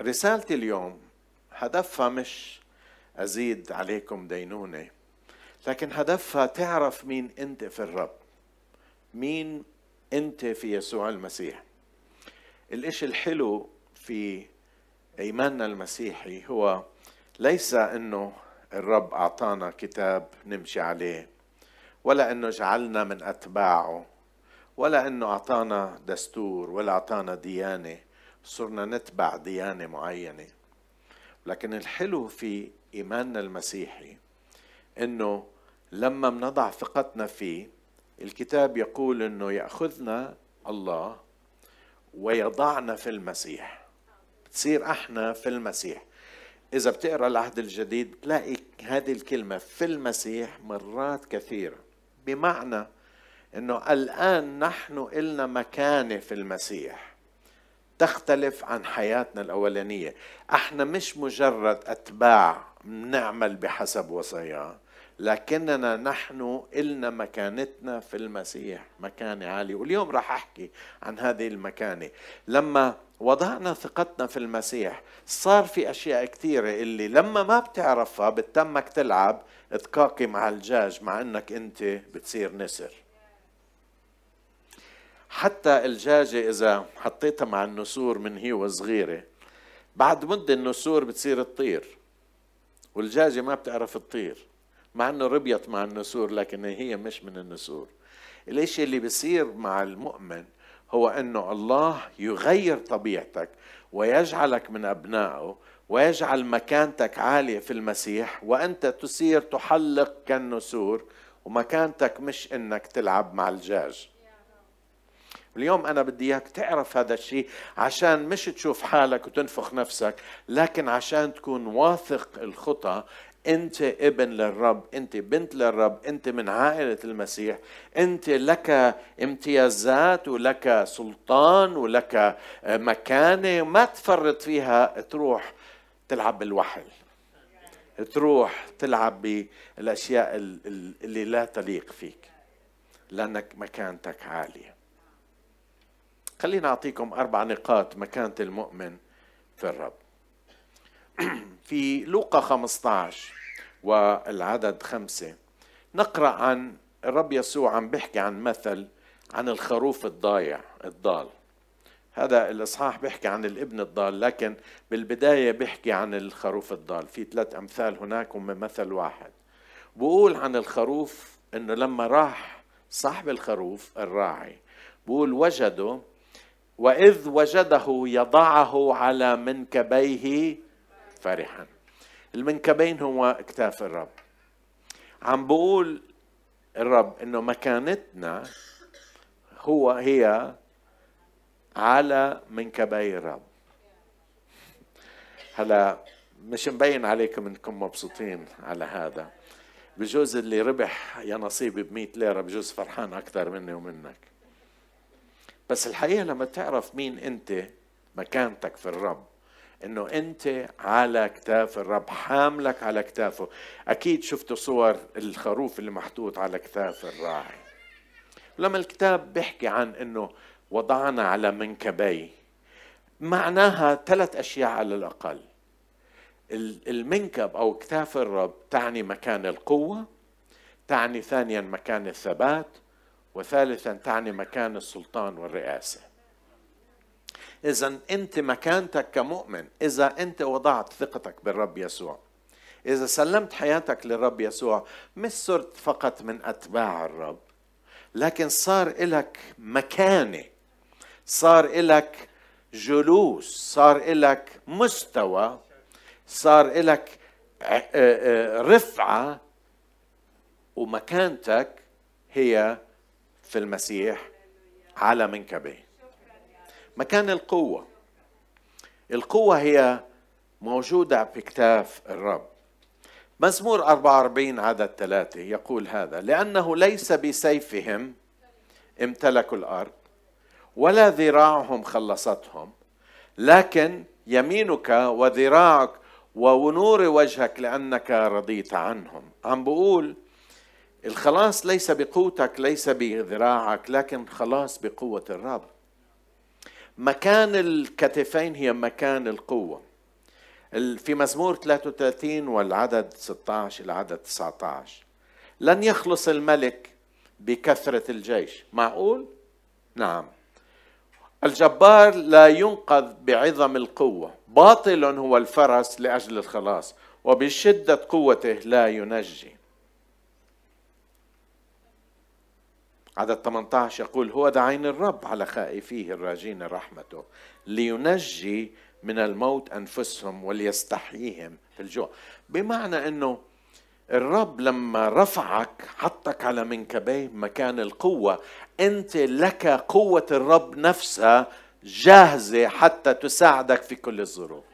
رسالتي اليوم هدفها مش أزيد عليكم دينونة لكن هدفها تعرف مين أنت في الرب مين أنت في يسوع المسيح. الإشي الحلو في إيماننا المسيحي هو ليس أنه الرب أعطانا كتاب نمشي عليه ولا أنه جعلنا من أتباعه ولا أنه أعطانا دستور ولا أعطانا ديانة. صرنا نتبع ديانة معينة. لكن الحلو في إيماننا المسيحي أنه لما بنضع ثقتنا فيه الكتاب يقول أنه يأخذنا الله ويضعنا في المسيح. بتصير أحنا في المسيح. إذا بتقرأ العهد الجديد بتلاقي هذه الكلمة في المسيح مرات كثيرة. بمعنى أنه الآن نحن إلنا مكانة في المسيح. تختلف عن حياتنا الأولانية. إحنا مش مجرد أتباع نعمل بحسب وصاياه لكننا نحن إلنا مكانتنا في المسيح مكانة عالية. واليوم راح أحكي عن هذه المكانة. لما وضعنا ثقتنا في المسيح صار في أشياء كثيرة اللي لما ما بتعرفها بتمك تلعب تقاقي مع الجاج مع أنك أنت بتصير نسر. حتى الجاجة إذا حطيتها مع النسور من هي وصغيرة بعد مدة النسور بتصير تطير والجاجة ما بتعرف تطير مع إنه ربيت مع النسور لكن هي مش من النسور. الإشي اللي بيصير مع المؤمن هو إنه الله يغير طبيعتك ويجعلك من أبنائه ويجعل مكانتك عالية في المسيح وأنت تصير تحلق كالنسور ومكانتك مش إنك تلعب مع الجاج. اليوم أنا بدي إياك تعرف هذا الشيء عشان مش تشوف حالك وتنفخ نفسك لكن عشان تكون واثق الخطى أنت ابن للرب أنت بنت للرب أنت من عائلة المسيح أنت لك امتيازات ولك سلطان ولك مكانة ما تفرط فيها تروح تلعب بالوحل تروح تلعب بالأشياء اللي لا تليق فيك لأنك مكانتك عالية. خليني أعطيكم أربع نقاط مكانة المؤمن في الرب. في لوقا 15 والعدد خمسة نقرأ عن الرب يسوع عم بيحكي عن مثل عن الخروف الضايع الضال. هذا الإصحاح بيحكي عن الابن الضال لكن بالبداية بيحكي عن الخروف الضال. في ثلاث أمثال هناك هم مثل واحد. بقول عن الخروف إنه لما راح صاحب الخروف الراعي بقول وجده وإذ وجده يضعه على منكبيه فرحا. المنكبين هو اكتاف الرب. عم بقول الرب إنه مكانتنا هو هي على منكبي الرب. هلا مش مبين عليكم إنكم مبسوطين على هذا. بجوز اللي ربح يا نصيبي ب 100 ليرة بجوز فرحان أكثر مني ومنك. بس الحقيقة لما تعرف مين أنت مكانتك في الرب إنه أنت على كتاف الرب حاملك على كتافه. أكيد شفتوا صور الخروف اللي محطوط على كتاف الراعي. لما الكتاب بيحكي عن إنه وضعنا على منكبي معناها ثلاث أشياء على الأقل. المنكب أو كتاف الرب تعني مكان القوة تعني ثانيا مكان الثبات وثالثا تعني مكان السلطان والرئاسة. اذا أنت مكانتك كمؤمن إذا أنت وضعت ثقتك بالرب يسوع. إذا سلمت حياتك للرب يسوع مش صرت فقط من أتباع الرب لكن صار لك مكانة صار لك جلوس صار لك مستوى صار لك رفعة ومكانتك هي في المسيح على منكبه. مكان القوة. القوة هي موجودة بكتاف الرب. مزمور 44 عدد ثلاثة يقول هذا لأنه ليس بسيفهم امتلكوا الأرض ولا ذراعهم خلصتهم لكن يمينك وذراعك ونور وجهك لأنك رضيت عنهم. عم بقول الخلاص ليس بقوتك ليس بذراعك لكن خلاص بقوة الرب. مكان الكتفين هي مكان القوة. في مزمور 33 والعدد 16 إلى عدد 19 لن يخلص الملك بكثرة الجيش. معقول؟ نعم. الجبار لا ينقذ بعظم القوة. باطل هو الفرس لأجل الخلاص وبشدة قوته لا ينجي. عدد 18 يقول هو دعين الرب على خائفيه الراجين رحمته لينجي من الموت أنفسهم وليستحييهم في الجوع. بمعنى أنه الرب لما رفعك حطك على منكبيه مكان القوة أنت لك قوة الرب نفسها جاهزة حتى تساعدك في كل الظروف.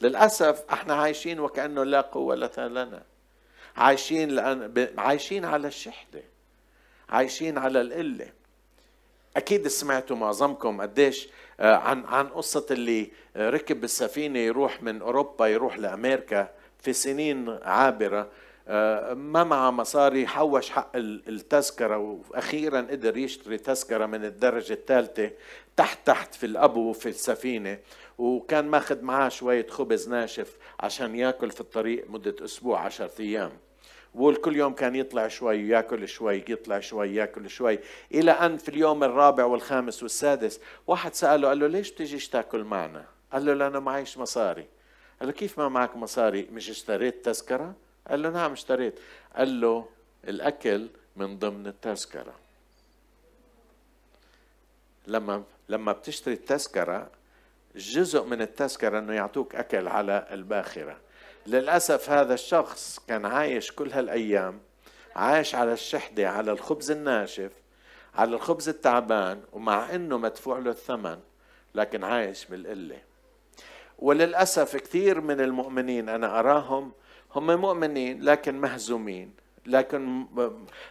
للأسف إحنا عايشين وكأنه لا قوة لنا. عايشين لأن عايشين على الشحدة. عايشين على القلة. أكيد سمعتوا معظمكم قديش آه، عن عن قصة اللي ركب بالسفينة يروح من أوروبا يروح لأمريكا في سنين عابرة. آه، ما معه مصاري حوش حق التذكرة وأخيرا قدر يشتري تذكرة من الدرجة الثالثة تحت تحت في الأبو في السفينة. وكان ماخذ معاه شوية خبز ناشف عشان ياكل في الطريق مدة أسبوع عشرة أيام. بقول كل يوم كان يطلع شوي ياكل شوي يطلع شوي ياكل شوي. إلى أن في اليوم الرابع والخامس والسادس واحد سأله قال له ليش بتجيش تاكل معنا؟ قال له لأنه معيش مصاري. قال له كيف ما معك مصاري؟ مش اشتريت تذكرة؟ قال له نعم اشتريت. قال له الأكل من ضمن التذكرة. لما لما بتشتري التذكرة جزء من التذكرة إنه يعطوك أكل على الباخرة. للأسف هذا الشخص كان عايش كل هالأيام عايش على الشحدة على الخبز الناشف على الخبز التعبان ومع أنه مدفوع له الثمن لكن عايش بالقلة. وللأسف كثير من المؤمنين أنا أراهم هم مؤمنين لكن مهزومين. لكن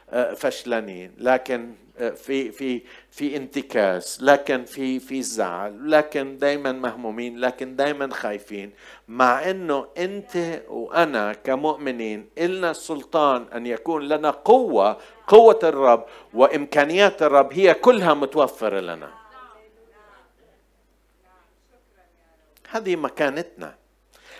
آه، فشلانين لكن آه، في في في انتكاس لكن في في زعل لكن دائما مهمومين لكن دائما خايفين. مع إنه أنت وأنا كمؤمنين إلنا السلطان أن يكون لنا قوة قوة الرب وإمكانيات الرب هي كلها متوفرة لنا. هذه مكانتنا.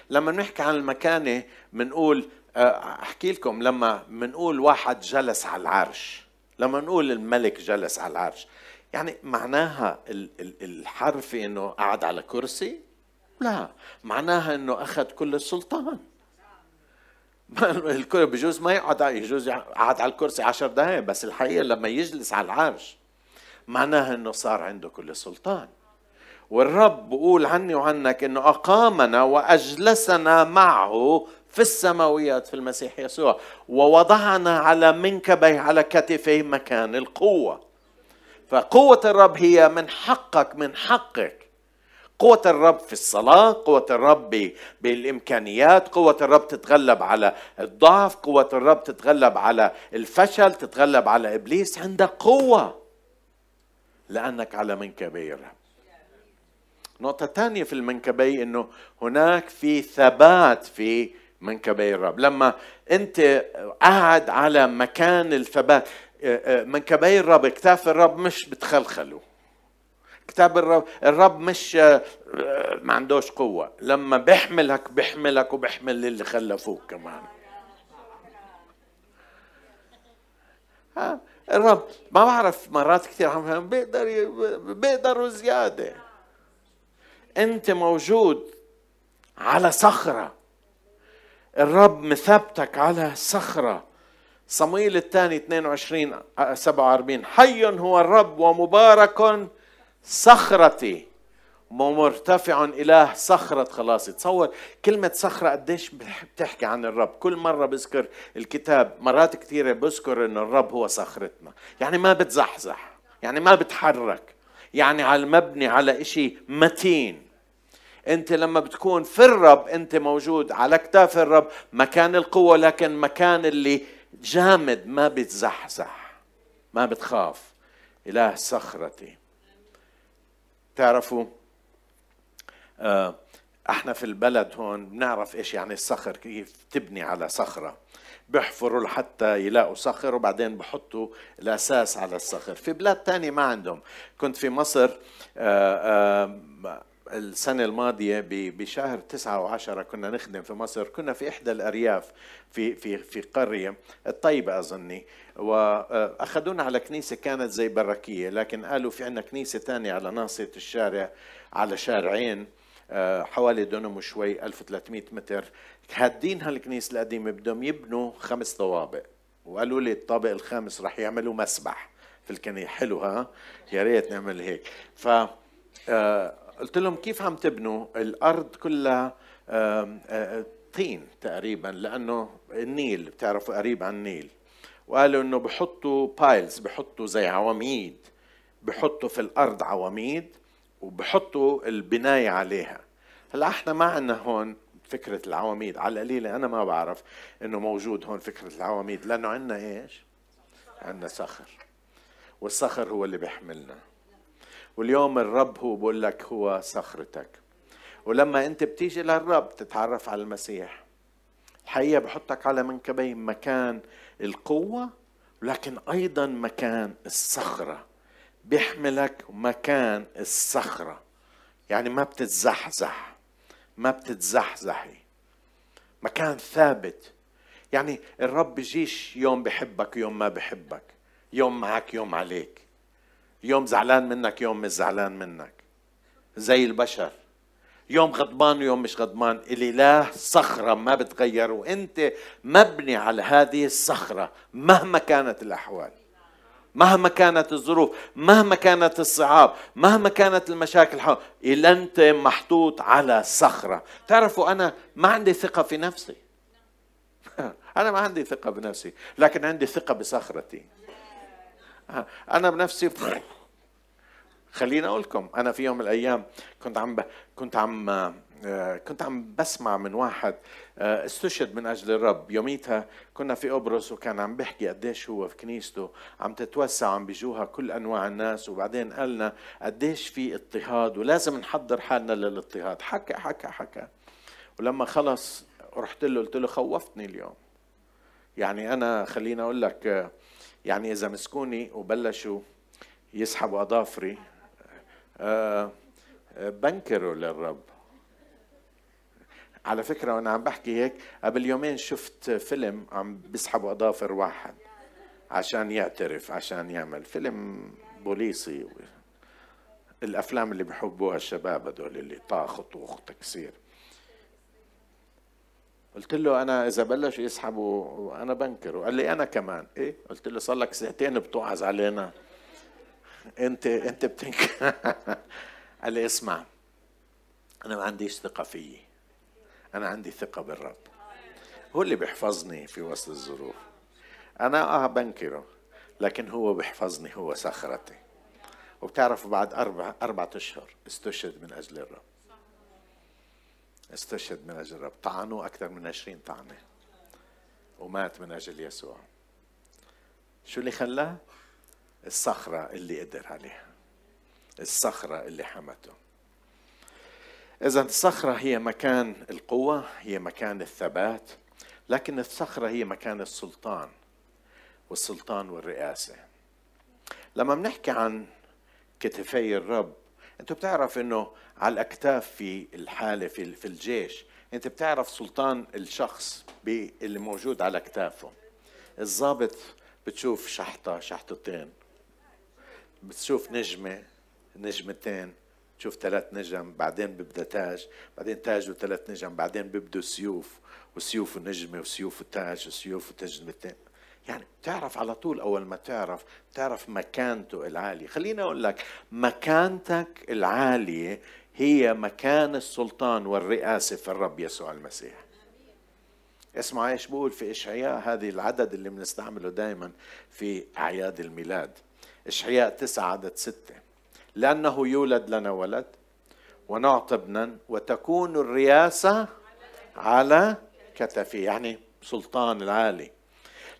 لما نحكي عن المكانة بنقول آه، أحكي لكم لما بنقول واحد جلس على العرش لما نقول الملك جلس على العرش يعني معناها الحرف إنه قعد على كرسي؟ لا معناها إنه أخذ كل السلطان. الكل بجوز ما يقعد يجوز قعد على الكرسي عشر دقائق بس الحقيقة لما يجلس على العرش معناها إنه صار عنده كل السلطان. والرب بقول عني وعنك إنه أقامنا وأجلسنا معه في السماويات في المسيح يسوع ووضعنا على منكبيه على كتفيه مكان القوة. فقوة الرب هي من حقك من حقك. قوة الرب في الصلاة قوة الرب بالإمكانيات قوة الرب تتغلب على الضعف قوة الرب تتغلب على الفشل تتغلب على إبليس عندك قوة. لأنك على منكبي الرب نقطة ثانية في المنكبي إنه هناك في ثبات في منكبي الرب. لما أنت قاعد على مكان الثبات آه، آه، منكبي الرب اكتاف الرب مش بتخلخلوا كتاب الرب الرب مش آه، ما عندوش قوة. لما بيحملك بيحملك وبيحمل اللي خلفوك كمان. الرب ما بعرف مرات كثير بيقدر بيقدروا زيادة. أنت موجود على صخرة. الرب مثبتك على صخرة. صمويل الثاني 22 47 حي هو الرب ومبارك صخرتي. ومرتفع إله صخرة خلاصي تصور كلمة صخرة قديش بتحكي عن الرب. كل مرة بذكر الكتاب مرات كثيرة بذكر أن الرب هو صخرتنا. يعني ما بتزحزح يعني ما بتحرك. يعني على مبني على إشي متين. انت لما بتكون في الرب انت موجود على اكتاف الرب مكان القوة لكن مكان اللي جامد ما بتزحزح ما بتخاف. إله صخرتي. تعرفوا آه إحنا في البلد هون بنعرف إيش يعني الصخر كيف تبني على صخرة. بيحفروا لحتى يلاقوا صخر وبعدين بحطوا الأساس على الصخر. في بلاد تانية ما عندهم. كنت في مصر آآ آه، آآ آه، السنة الماضية بشهر تسعة وعشرة كنا نخدم في مصر كنا في إحدى الأرياف في في في قرية الطيبة أظني وأخذونا على كنيسة كانت زي بركية لكن قالوا في عندنا كنيسة ثانية على ناصية الشارع على شارعين آه، حوالي دونم وشوي 1300 متر. هادين هالكنيسة القديمة بدهم يبنوا خمس طوابق وقالوا لي الطابق الخامس راح يعملوا مسبح في الكنيسة. حلو ها؟ يا ريت نعمل هيك. ف آه، قلت لهم كيف عم تبنوا الأرض كلها آه، طين تقريبا لأنه النيل بتعرفوا قريب عن النيل. وقالوا إنه بحطوا بايلز بحطوا زي عواميد بحطوا في الأرض عواميد وبحطوا البناية عليها. هلأ إحنا ما عندنا هون فكرة العواميد. على القليله أنا ما بعرف إنه موجود هون فكرة العواميد لأنه عندنا إيش؟ عندنا صخر. والصخر هو اللي بيحملنا. واليوم الرب هو بقول لك هو صخرتك. ولما انت بتيجي للرب تتعرف على المسيح. الحقيقة بحطك على منكبي مكان القوة لكن أيضا مكان الصخرة. بيحملك مكان الصخرة. يعني ما بتتزحزح ما بتتزحزحي. مكان ثابت. يعني الرب بيجيش يوم بحبك يوم ما بحبك يوم معك يوم عليك. يوم زعلان منك يوم مش زعلان منك. زي البشر. يوم غضبان ويوم مش غضبان. الإله صخرة ما بتغير وأنت مبني على هذه الصخرة مهما كانت الأحوال. مهما كانت الظروف مهما كانت الصعاب مهما كانت المشاكل إلا أنت محطوط على صخرة. تعرفوا أنا ما عندي ثقة في نفسي. أنا ما عندي ثقة بنفسي لكن عندي ثقة بصخرتي. أنا بنفسي خليني أقول لكم أنا في يوم من الأيام كنت عم ب... كنت عم آه، كنت عم بسمع من واحد آه، استشهد من أجل الرب. يوميتها كنا في قبرص وكان عم بيحكي قديش هو في كنيسته عم تتوسع عم بيجوها كل أنواع الناس وبعدين قالنا قديش في اضطهاد ولازم نحضر حالنا للاضطهاد. حكى حكى حكى. ولما خلص رحت له قلت له خوفتني اليوم. يعني أنا خليني أقول لك آه، يعني إذا مسكوني وبلشوا يسحبوا أظافري بنكروا للرب. على فكرة وأنا عم بحكي هيك قبل يومين شفت فيلم عم بيسحبوا أظافر واحد عشان يعترف عشان يعمل. فيلم بوليسي. الأفلام اللي بحبوها الشباب هدول اللي طاخ وطوخ تكسير قلت له أنا إذا بلشوا يسحبوا أنا بنكر قال لي أنا كمان. إيه؟ قلت له صار لك ساعتين بتوعظ علينا. انت انت بتنكر قال لي اسمع أنا ما عنديش ثقة فيي. أنا عندي ثقة بالرب. هو اللي بيحفظني في وسط الظروف. أنا آه بنكره لكن هو بيحفظني هو صخرتي. وبتعرفوا بعد أربع أربعة أشهر استشهد من أجل الرب. استشهد من أجل الرب. طعنوه أكثر من عشرين طعنة. ومات من أجل يسوع. شو اللي خلاه؟ الصخرة اللي قدر عليها. الصخرة اللي حمته. إذا الصخرة هي مكان القوة هي مكان الثبات لكن الصخرة هي مكان السلطان والسلطان والرئاسة. لما بنحكي عن كتفي الرب انت بتعرف إنه على الأكتاف في الحالة في في الجيش أنت بتعرف سلطان الشخص اللي موجود على أكتافه. الضابط بتشوف شحطة شحطتين. بتشوف نجمة نجمتين تشوف ثلاث نجم بعدين بيبدأ تاج بعدين تاج وثلاث نجم بعدين بيبدوا سيوف وسيوف ونجمة وسيوف وتاج وسيوف وتجمتين. يعني بتعرف على طول أول ما تعرف تعرف مكانته العالية. خليني أقول لك مكانتك العالية هي مكان السلطان والرئاسة في الرب يسوع المسيح. اسمع إيش بقول في إشعياء هذه العدد اللي بنستعمله دائما في أعياد الميلاد. اشعياء تسعة عدد ستة. لأنه يولد لنا ولد ونعطى ابنا وتكون الرياسة على كتفه يعني سلطان العالي.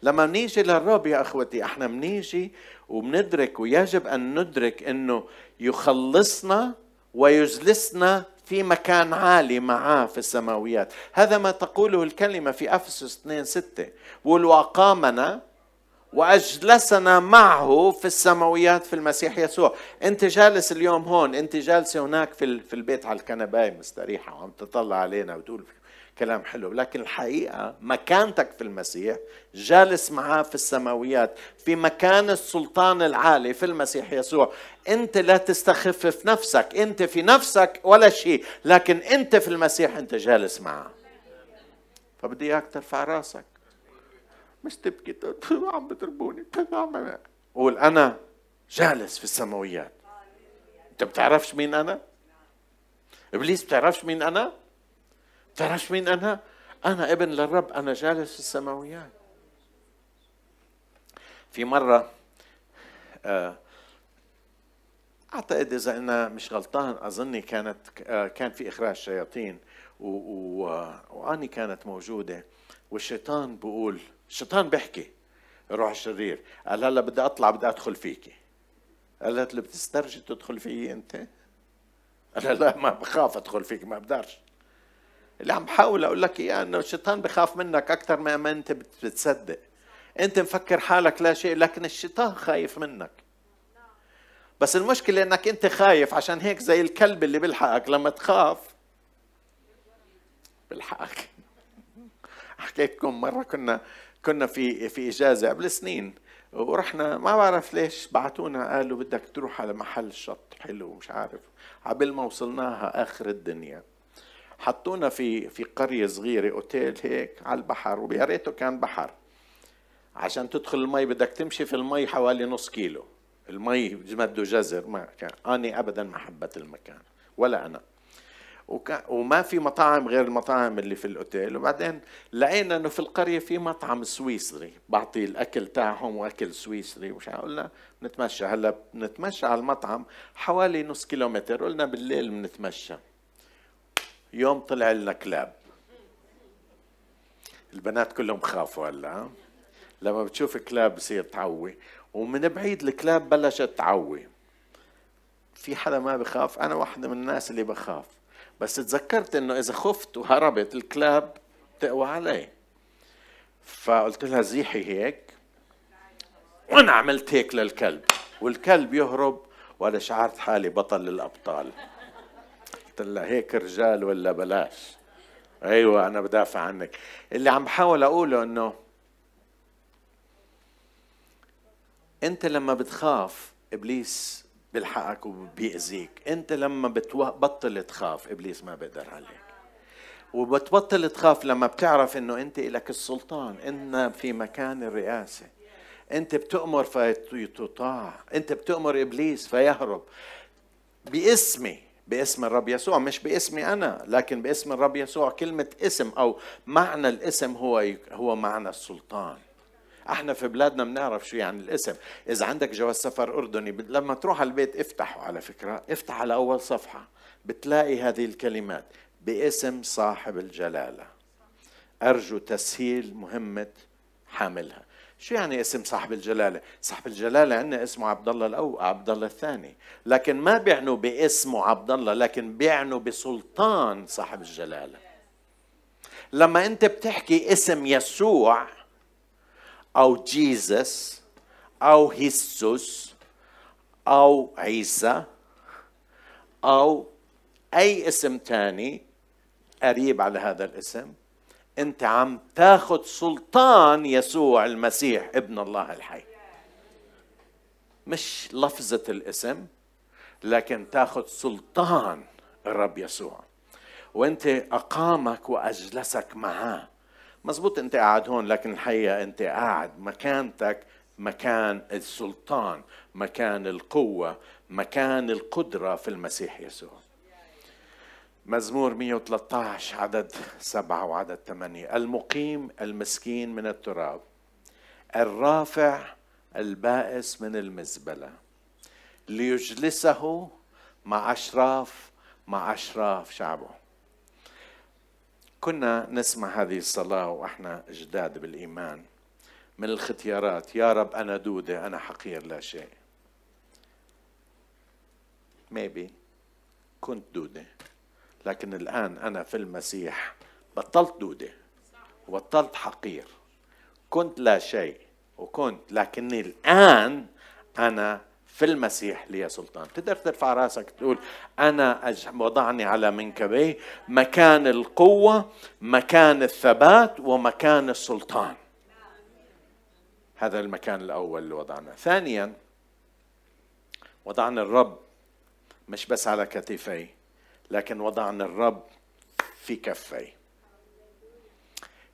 لما نيجي للرب يا أخوتي إحنا بنيجي وبندرك ويجب أن ندرك إنه يخلصنا ويجلسنا في مكان عالي معاه في السماويات. هذا ما تقوله الكلمة في أفسس 2 6 بقول وأقامنا وأجلسنا معه في السماويات في المسيح يسوع. أنت جالس اليوم هون أنت جالسه هناك في في البيت على الكنباية مستريحة وعم تطلع علينا وتقول كلام حلو. لكن الحقيقة مكانتك في المسيح جالس معاه في السماويات في مكان السلطان العالي في المسيح يسوع. أنت لا تستخفف نفسك أنت في نفسك ولا شيء لكن أنت في المسيح أنت جالس معاه فبدي إياك ترفع راسك. مش تبكي عم بتربوني. قول أنا جالس في السماويات. أنت بتعرفش مين أنا؟ إبليس بتعرفش مين أنا؟ تعرفش مين أنا؟ أنا ابن للرب أنا جالس في السماويات. في مرة آه، أعتقد إذا أنا مش غلطان أظني كانت آه، كان في إخراج شياطين وأني كانت موجودة والشيطان بقول الشيطان بيحكي. الروح الشرير قال هلا بدي أطلع بدي أدخل فيكي قالت له بتسترجي تدخل فيي أنت؟ قال لا ما بخاف أدخل فيك ما بقدرش. اللي عم بحاول أقول لك إياه إنه الشيطان بخاف منك أكثر ما أنت بتصدق. أنت مفكر حالك لا شيء لكن الشيطان خايف منك. بس المشكلة إنك أنت خايف عشان هيك زي الكلب اللي بيلحقك لما تخاف. بيلحقك. حكيتكم مرة كنا كنا في في إجازة قبل سنين. ورحنا ما بعرف ليش بعتونا قالوا بدك تروح على محل شط حلو مش عارف. عبل ما وصلناها آخر الدنيا. حطونا في في قرية صغيرة أوتيل هيك على البحر ويا ريته كان بحر. عشان تدخل المي بدك تمشي في المي حوالي نص كيلو. المي مده جزر ما كان. أني ابدا ما حبت المكان ولا أنا. وما في مطاعم غير المطاعم اللي في الأوتيل. وبعدين لقينا إنه في القرية في مطعم سويسري بعطي الأكل تاعهم وأكل سويسري وش قلنا نتمشى. هلأ نتمشى على المطعم حوالي نص كيلومتر. قلنا بالليل بنتمشى. يوم طلع لنا كلاب. البنات كلهم خافوا هلأ لما بتشوف كلاب بصير تعوي. ومن بعيد الكلاب بلشت تعوي. في حدا ما بخاف؟ أنا واحدة من الناس اللي بخاف. بس تذكرت إنه إذا خفت وهربت الكلاب تقوى علي. فقلت لها زيحي هيك وأنا عملت هيك للكلب والكلب يهرب ولا شعرت حالي بطل الأبطال. قلت لها هيك رجال ولا بلاش؟ أيوه أنا بدافع عنك. اللي عم بحاول أقوله إنه أنت لما بتخاف إبليس بيلحقك وبيأذيك. انت لما بتبطل تخاف. إبليس ما بيقدر عليك. وبتبطل تخاف لما بتعرف إنه انت لك السلطان. إن في مكان الرئاسة. انت بتؤمر فيطاع انت بتؤمر إبليس فيهرب. باسمي. باسم الرب يسوع. مش باسمي أنا لكن باسم الرب يسوع. كلمة اسم أو معنى الاسم هو هو معنى السلطان. إحنا في بلادنا بنعرف شو يعني الاسم إذا عندك جواز سفر أردني لما تروح على البيت افتحه على فكرة افتح على أول صفحة بتلاقي هذه الكلمات باسم صاحب الجلالة أرجو تسهيل مهمة حاملها شو يعني اسم صاحب الجلالة؟ صاحب الجلالة عندنا اسمه عبد الله الأو عبد الله الثاني، لكن ما بيعنوا باسمه عبد الله، لكن بيعنوا بسلطان صاحب الجلالة. لما أنت بتحكي اسم يسوع أو جيزس أو هيسوس أو عيسى أو أي اسم تاني قريب على هذا الاسم. انت عم تاخذ سلطان يسوع المسيح ابن الله الحي. مش لفظة الاسم لكن تاخذ سلطان الرب يسوع. وانت أقامك وأجلسك معاه. مزبوط انت قاعد هون لكن الحقيقة انت قاعد مكانتك مكان السلطان مكان القوة مكان القدرة في المسيح يسوع. مزمور 113 عدد سبعة وعدد ثمانية المقيم المسكين من التراب الرافع البائس من المزبلة ليجلسه مع أشراف مع أشراف شعبه. كنا نسمع هذه الصلاة وإحنا جداد بالإيمان من الختيارات. يا رب أنا دودة أنا حقير لا شيء. Maybe كنت دودة لكن الآن أنا في المسيح. بطلت دودة وبطلت حقير. كنت لا شيء وكنت لكني الآن أنا في المسيح لي سلطان. تقدر ترفع راسك تقول أنا وضعني على منكبيه مكان القوة مكان الثبات ومكان السلطان. هذا المكان الأول اللي وضعنا. ثانيا وضعنا الرب مش بس على كتفي لكن وضعنا الرب في كفي.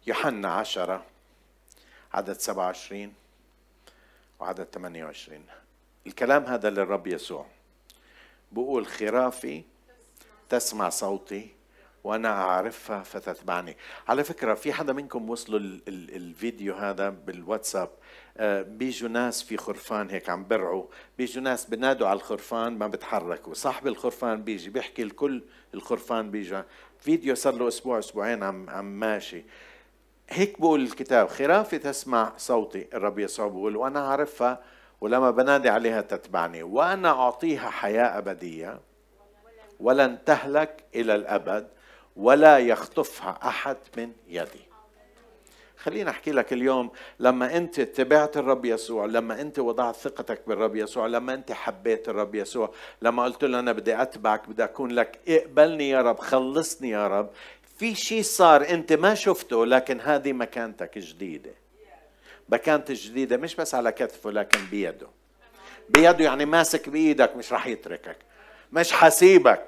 يوحنا عشرة عدد سبعة وعشرين وعدد ثمانية وعشرين. الكلام هذا للرب يسوع. بقول خرافي تسمع صوتي وأنا أعرفها فتتبعني. على فكرة في حدا منكم وصلوا الفيديو هذا بالواتساب؟ آه، بيجوا ناس في خرفان هيك عم برعوا. بيجوا ناس بنادوا على الخرفان ما بتحركوا. صاحب الخرفان بيجي بيحكي الكل الخرفان بيجوا فيديو صار له أسبوع أسبوعين عم عم ماشي. هيك بقول الكتاب خرافي تسمع صوتي الرب يسوع بقول وأنا أعرفها ولما بنادي عليها تتبعني وأنا أعطيها حياة أبدية ولن تهلك إلى الأبد ولا يخطفها أحد من يدي. خليني أحكي لك اليوم لما أنت اتبعت الرب يسوع لما أنت وضعت ثقتك بالرب يسوع لما أنت حبيت الرب يسوع لما قلت له أنا بدي أتبعك بدي أكون لك اقبلني يا رب خلصني يا رب. في شيء صار أنت ما شفته لكن هذه مكانتك جديده مكانتك جديدة مش بس على كتفه لكن بيده. بيده يعني ماسك بإيدك مش راح يتركك. مش حسيبك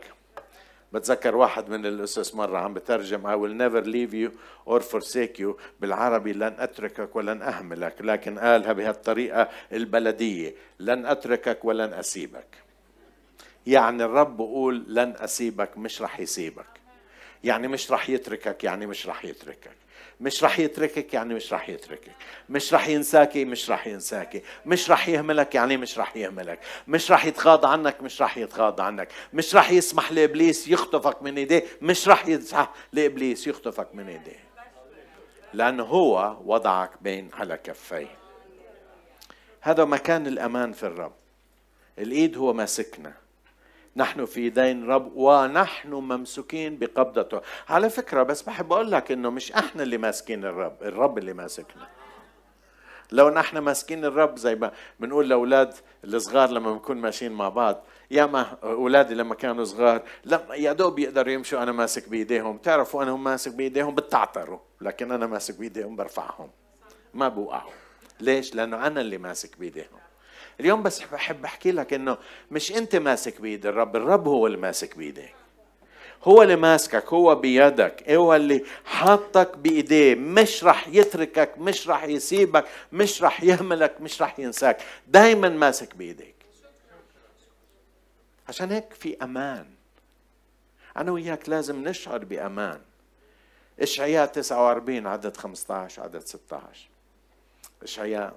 بتذكر واحد من الأسس مرة عم بترجم I will never leave you or forsake you. بالعربي لن أتركك ولن أهملك. لكن قالها بهالطريقة البلدية لن أتركك ولن أسيبك. يعني الرب بقول لن أسيبك مش رح يسيبك. يعني مش رح يتركك يعني مش رح يتركك. مش رح يتركك يعني مش رح يتركك مش رح ينساكي مش رح ينساكي مش رح يهملك يعني مش رح يهملك مش رح يتغاضى عنك مش رح يتغاضى عنك مش رح يسمح لابليس يخطفك من ايديه مش رح يسمح لابليس يخطفك من ايديه لأنه هو وضعك بين على كفيه هذا مكان الامان في الرب الايد هو ماسكنا نحن في دين رب ونحن ممسوكين بقبضته. على فكرة بس بحب أقول لك إنه مش إحنا اللي ماسكين الرب الرب اللي ماسكنا. لو نحن ماسكين الرب زي ما بنقول لأولاد الصغار لما بنكون ماشيين مع بعض ياما أولادي لما كانوا صغار لما يا دوب يقدروا يمشوا أنا ماسك بإيديهم. بتعرفوا أنا هم ماسك بإيديهم؟ بتعتروا لكن أنا ماسك بإيديهم برفعهم ما بوقعوا ليش؟ لأنه أنا اللي ماسك بإيديهم. اليوم بس بحب أحكي لك إنه مش أنت ماسك بايد الرب الرب هو اللي ماسك بايديك هو اللي ماسكك هو بيدك هو اللي حاطك بإيديه. مش رح يتركك مش رح يسيبك مش رح يهملك مش رح ينساك. دايما ماسك بايديك عشان هيك في أمان. أنا وياك لازم نشعر بأمان. إشعياء 49 عدد 15 عدد 16 إشعياء.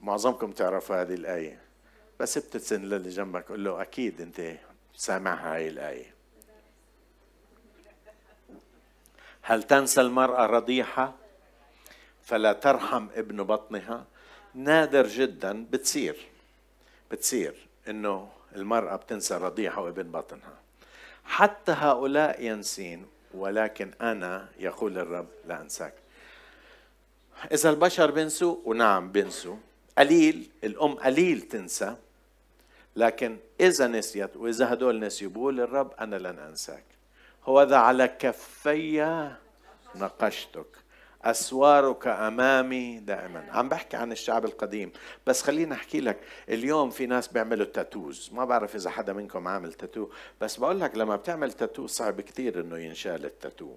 معظمكم تعرفوا هذه الآية. بس ابتسم للي جنبك قول له أكيد أنت سامع هاي الآية. هل تنسى المرأة رضيحة؟ فلا ترحم ابن بطنها. نادر جدا بتصير بتصير إنه المرأة بتنسى رضيحة وابن بطنها. حتى هؤلاء ينسين ولكن أنا يقول الرب لا أنساك. إذا البشر بنسوا ونعم بنسوا. قليل الأم قليل تنسى لكن إذا نسيت وإذا هدول نسيوا بقول الرب أنا لن أنساك. هو ذا على كفي نقشتك. أسوارك أمامي دائما. عم بحكي عن الشعب القديم. بس خليني أحكي لك اليوم في ناس بيعملوا تاتوز ما بعرف إذا حدا منكم عامل تاتو بس بقول لك لما بتعمل تاتو صعب كثير إنه ينشال التاتو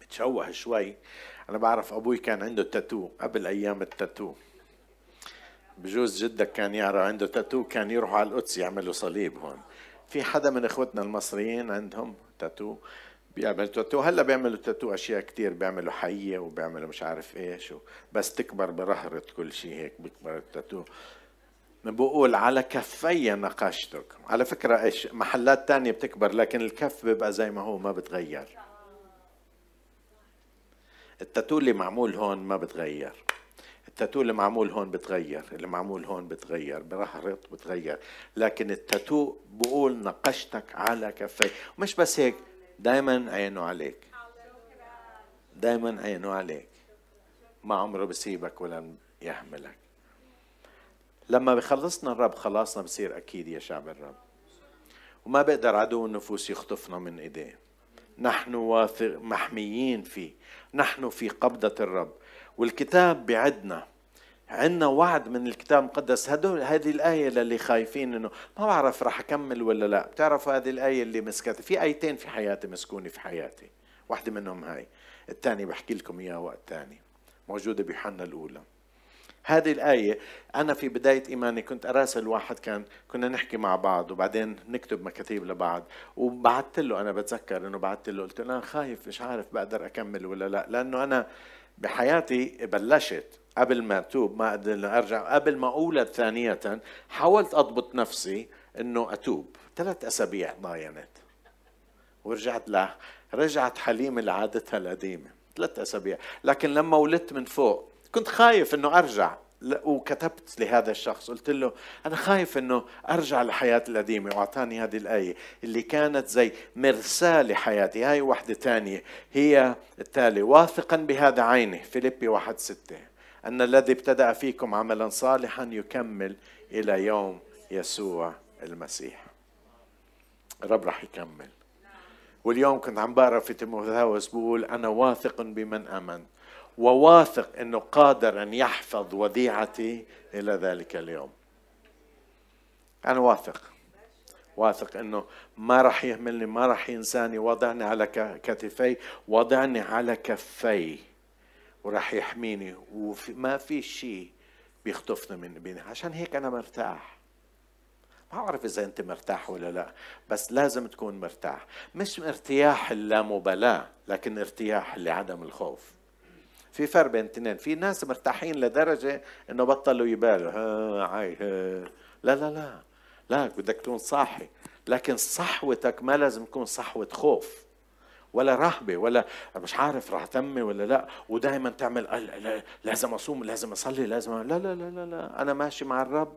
بتشوه شوي. أنا بعرف أبوي كان عنده تاتو قبل أيام التاتو بجوز جدك كان يعرف عنده تاتو كان يروحوا على القدس يعملوا صليب هون. في حدا من إخوتنا المصريين عندهم تاتو بيعملوا تاتو هلا بيعملوا تاتو أشياء كتير بيعملوا حية وبيعملوا مش عارف إيش بس تكبر برهرة كل شيء هيك بيكبر التاتو بقول على كفي نقاشتك. على فكرة إيش محلات تانية بتكبر لكن الكف بيبقى زي ما هو ما بتغير. التاتو اللي معمول هون ما بتغير. التاتو اللي معمول هون بتغير اللي معمول هون بتغير برهرط بتغير. لكن التاتو بقول نقشتك على كفي مش بس هيك دايما عينه عليك. دايما عينه عليك. ما عمره بسيبك ولا يهملك لما بخلصنا الرب خلاصنا بصير أكيد يا شعب الرب. وما بقدر عدو النفوس يخطفنا من إيديه. نحن واثق محميين فيه. نحن في قبضة الرب. والكتاب بعدنا. عندنا وعد من الكتاب المقدس. هدول هذه الآية للي خايفين إنه ما بعرف راح أكمل ولا لا. بتعرفوا هذه الآية اللي مسكتها؟ في آيتين في حياتي مسكوني في حياتي. واحدة منهم هاي. الثانية بحكي لكم إياها وقت ثاني. موجودة بيوحنا الأولى. هذه الآية أنا في بداية إيماني كنت أراسل واحد كان كنا نحكي مع بعض وبعدين نكتب مكاتيب لبعض. وبعثت له أنا بتذكر إنه بعثت له قلت له أنا خايف مش عارف بقدر أكمل ولا لا لأنه أنا بحياتي بلشت قبل ما أتوب ما أقدر أرجع. قبل ما أولد ثانية حاولت أضبط نفسي إنه أتوب. ثلاث أسابيع ضاينت. ورجعت له رجعت حليمة لعادتها القديمة ثلاث أسابيع. لكن لما ولدت من فوق كنت خايف إنه أرجع وكتبت لهذا الشخص قلت له أنا خايف إنه أرجع لحياتي القديمة وأعطاني هذه الآية اللي كانت زي مرساه لحياتي هاي واحدة ثانية هي التالي واثقا بهذا عينه فيليبي واحد ستة. أن الذي ابتدأ فيكم عملا صالحا يكمل إلى يوم يسوع المسيح. الرب راح يكمل. واليوم كنت عم بقرأ في تيموثاوس بقول أنا واثق بمن آمنت. وواثق إنه قادر أن يحفظ وديعتي إلى ذلك اليوم. أنا واثق. واثق إنه ما راح يهملني ما راح ينساني. وضعني على كتفي وضعني على كفي. وراح يحميني. وما في شيء بيخطفنا من بيني. عشان هيك أنا مرتاح. ما بعرف إذا أنت مرتاح ولا لا بس لازم تكون مرتاح. مش ارتياح اللامبالاة لكن ارتياح لعدم الخوف. في فرق بين الاثنين في ناس مرتاحين لدرجة إنه بطلوا يبالوا ها عاي ها. لا لا لا. لا بدك تكون صاحي. لكن صحوتك ما لازم تكون صحوة خوف ولا رهبة ولا مش عارف راح تمي ولا لا. ودائما تعمل لازم أصوم لازم أصلي لازم لا لا لا لا, لا. أنا ماشي مع الرب.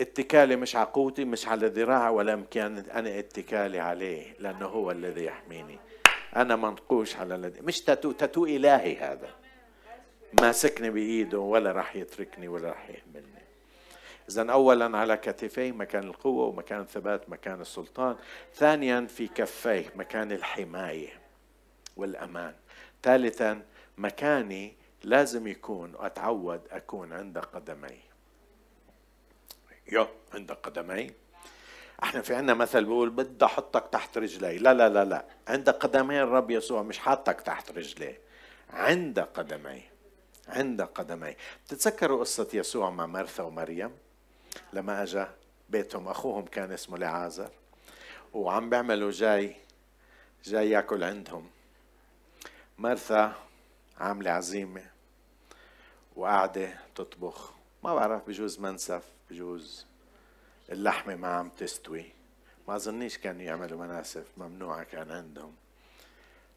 اتكالي مش على قوتي مش على ذراعي ولا إمكان أنا اتكالي عليه لأنه هو الذي يحميني. أنا منقوش على الذي مش تاتو تاتو إلهي هذا. ماسكني بإيده ولا راح يتركني ولا راح يهملني اذا اولا على كتفيه مكان القوة ومكان الثبات مكان السلطان. ثانيا في كفيه مكان الحماية والأمان. ثالثا مكاني لازم يكون أتعود أكون عند قدمي. يو عند قدمي. إحنا في عنا مثل بيقول بدي أحطك تحت رجلي. لا لا لا لا. عند قدمي الرب يسوع مش حاطك تحت رجليه عند قدمي. عند قدمي. بتتذكروا قصة يسوع مع مرثا ومريم؟ لما أجا بيتهم أخوهم كان اسمه لعازر وعم بيعملوا جاي جاي يأكل عندهم. مرثا عاملة عزيمة وقاعدة تطبخ. ما بعرف بجوز منسف بجوز اللحمة ما عم تستوي. ما أظنيش كانوا يعملوا مناسف ممنوعة كان عندهم.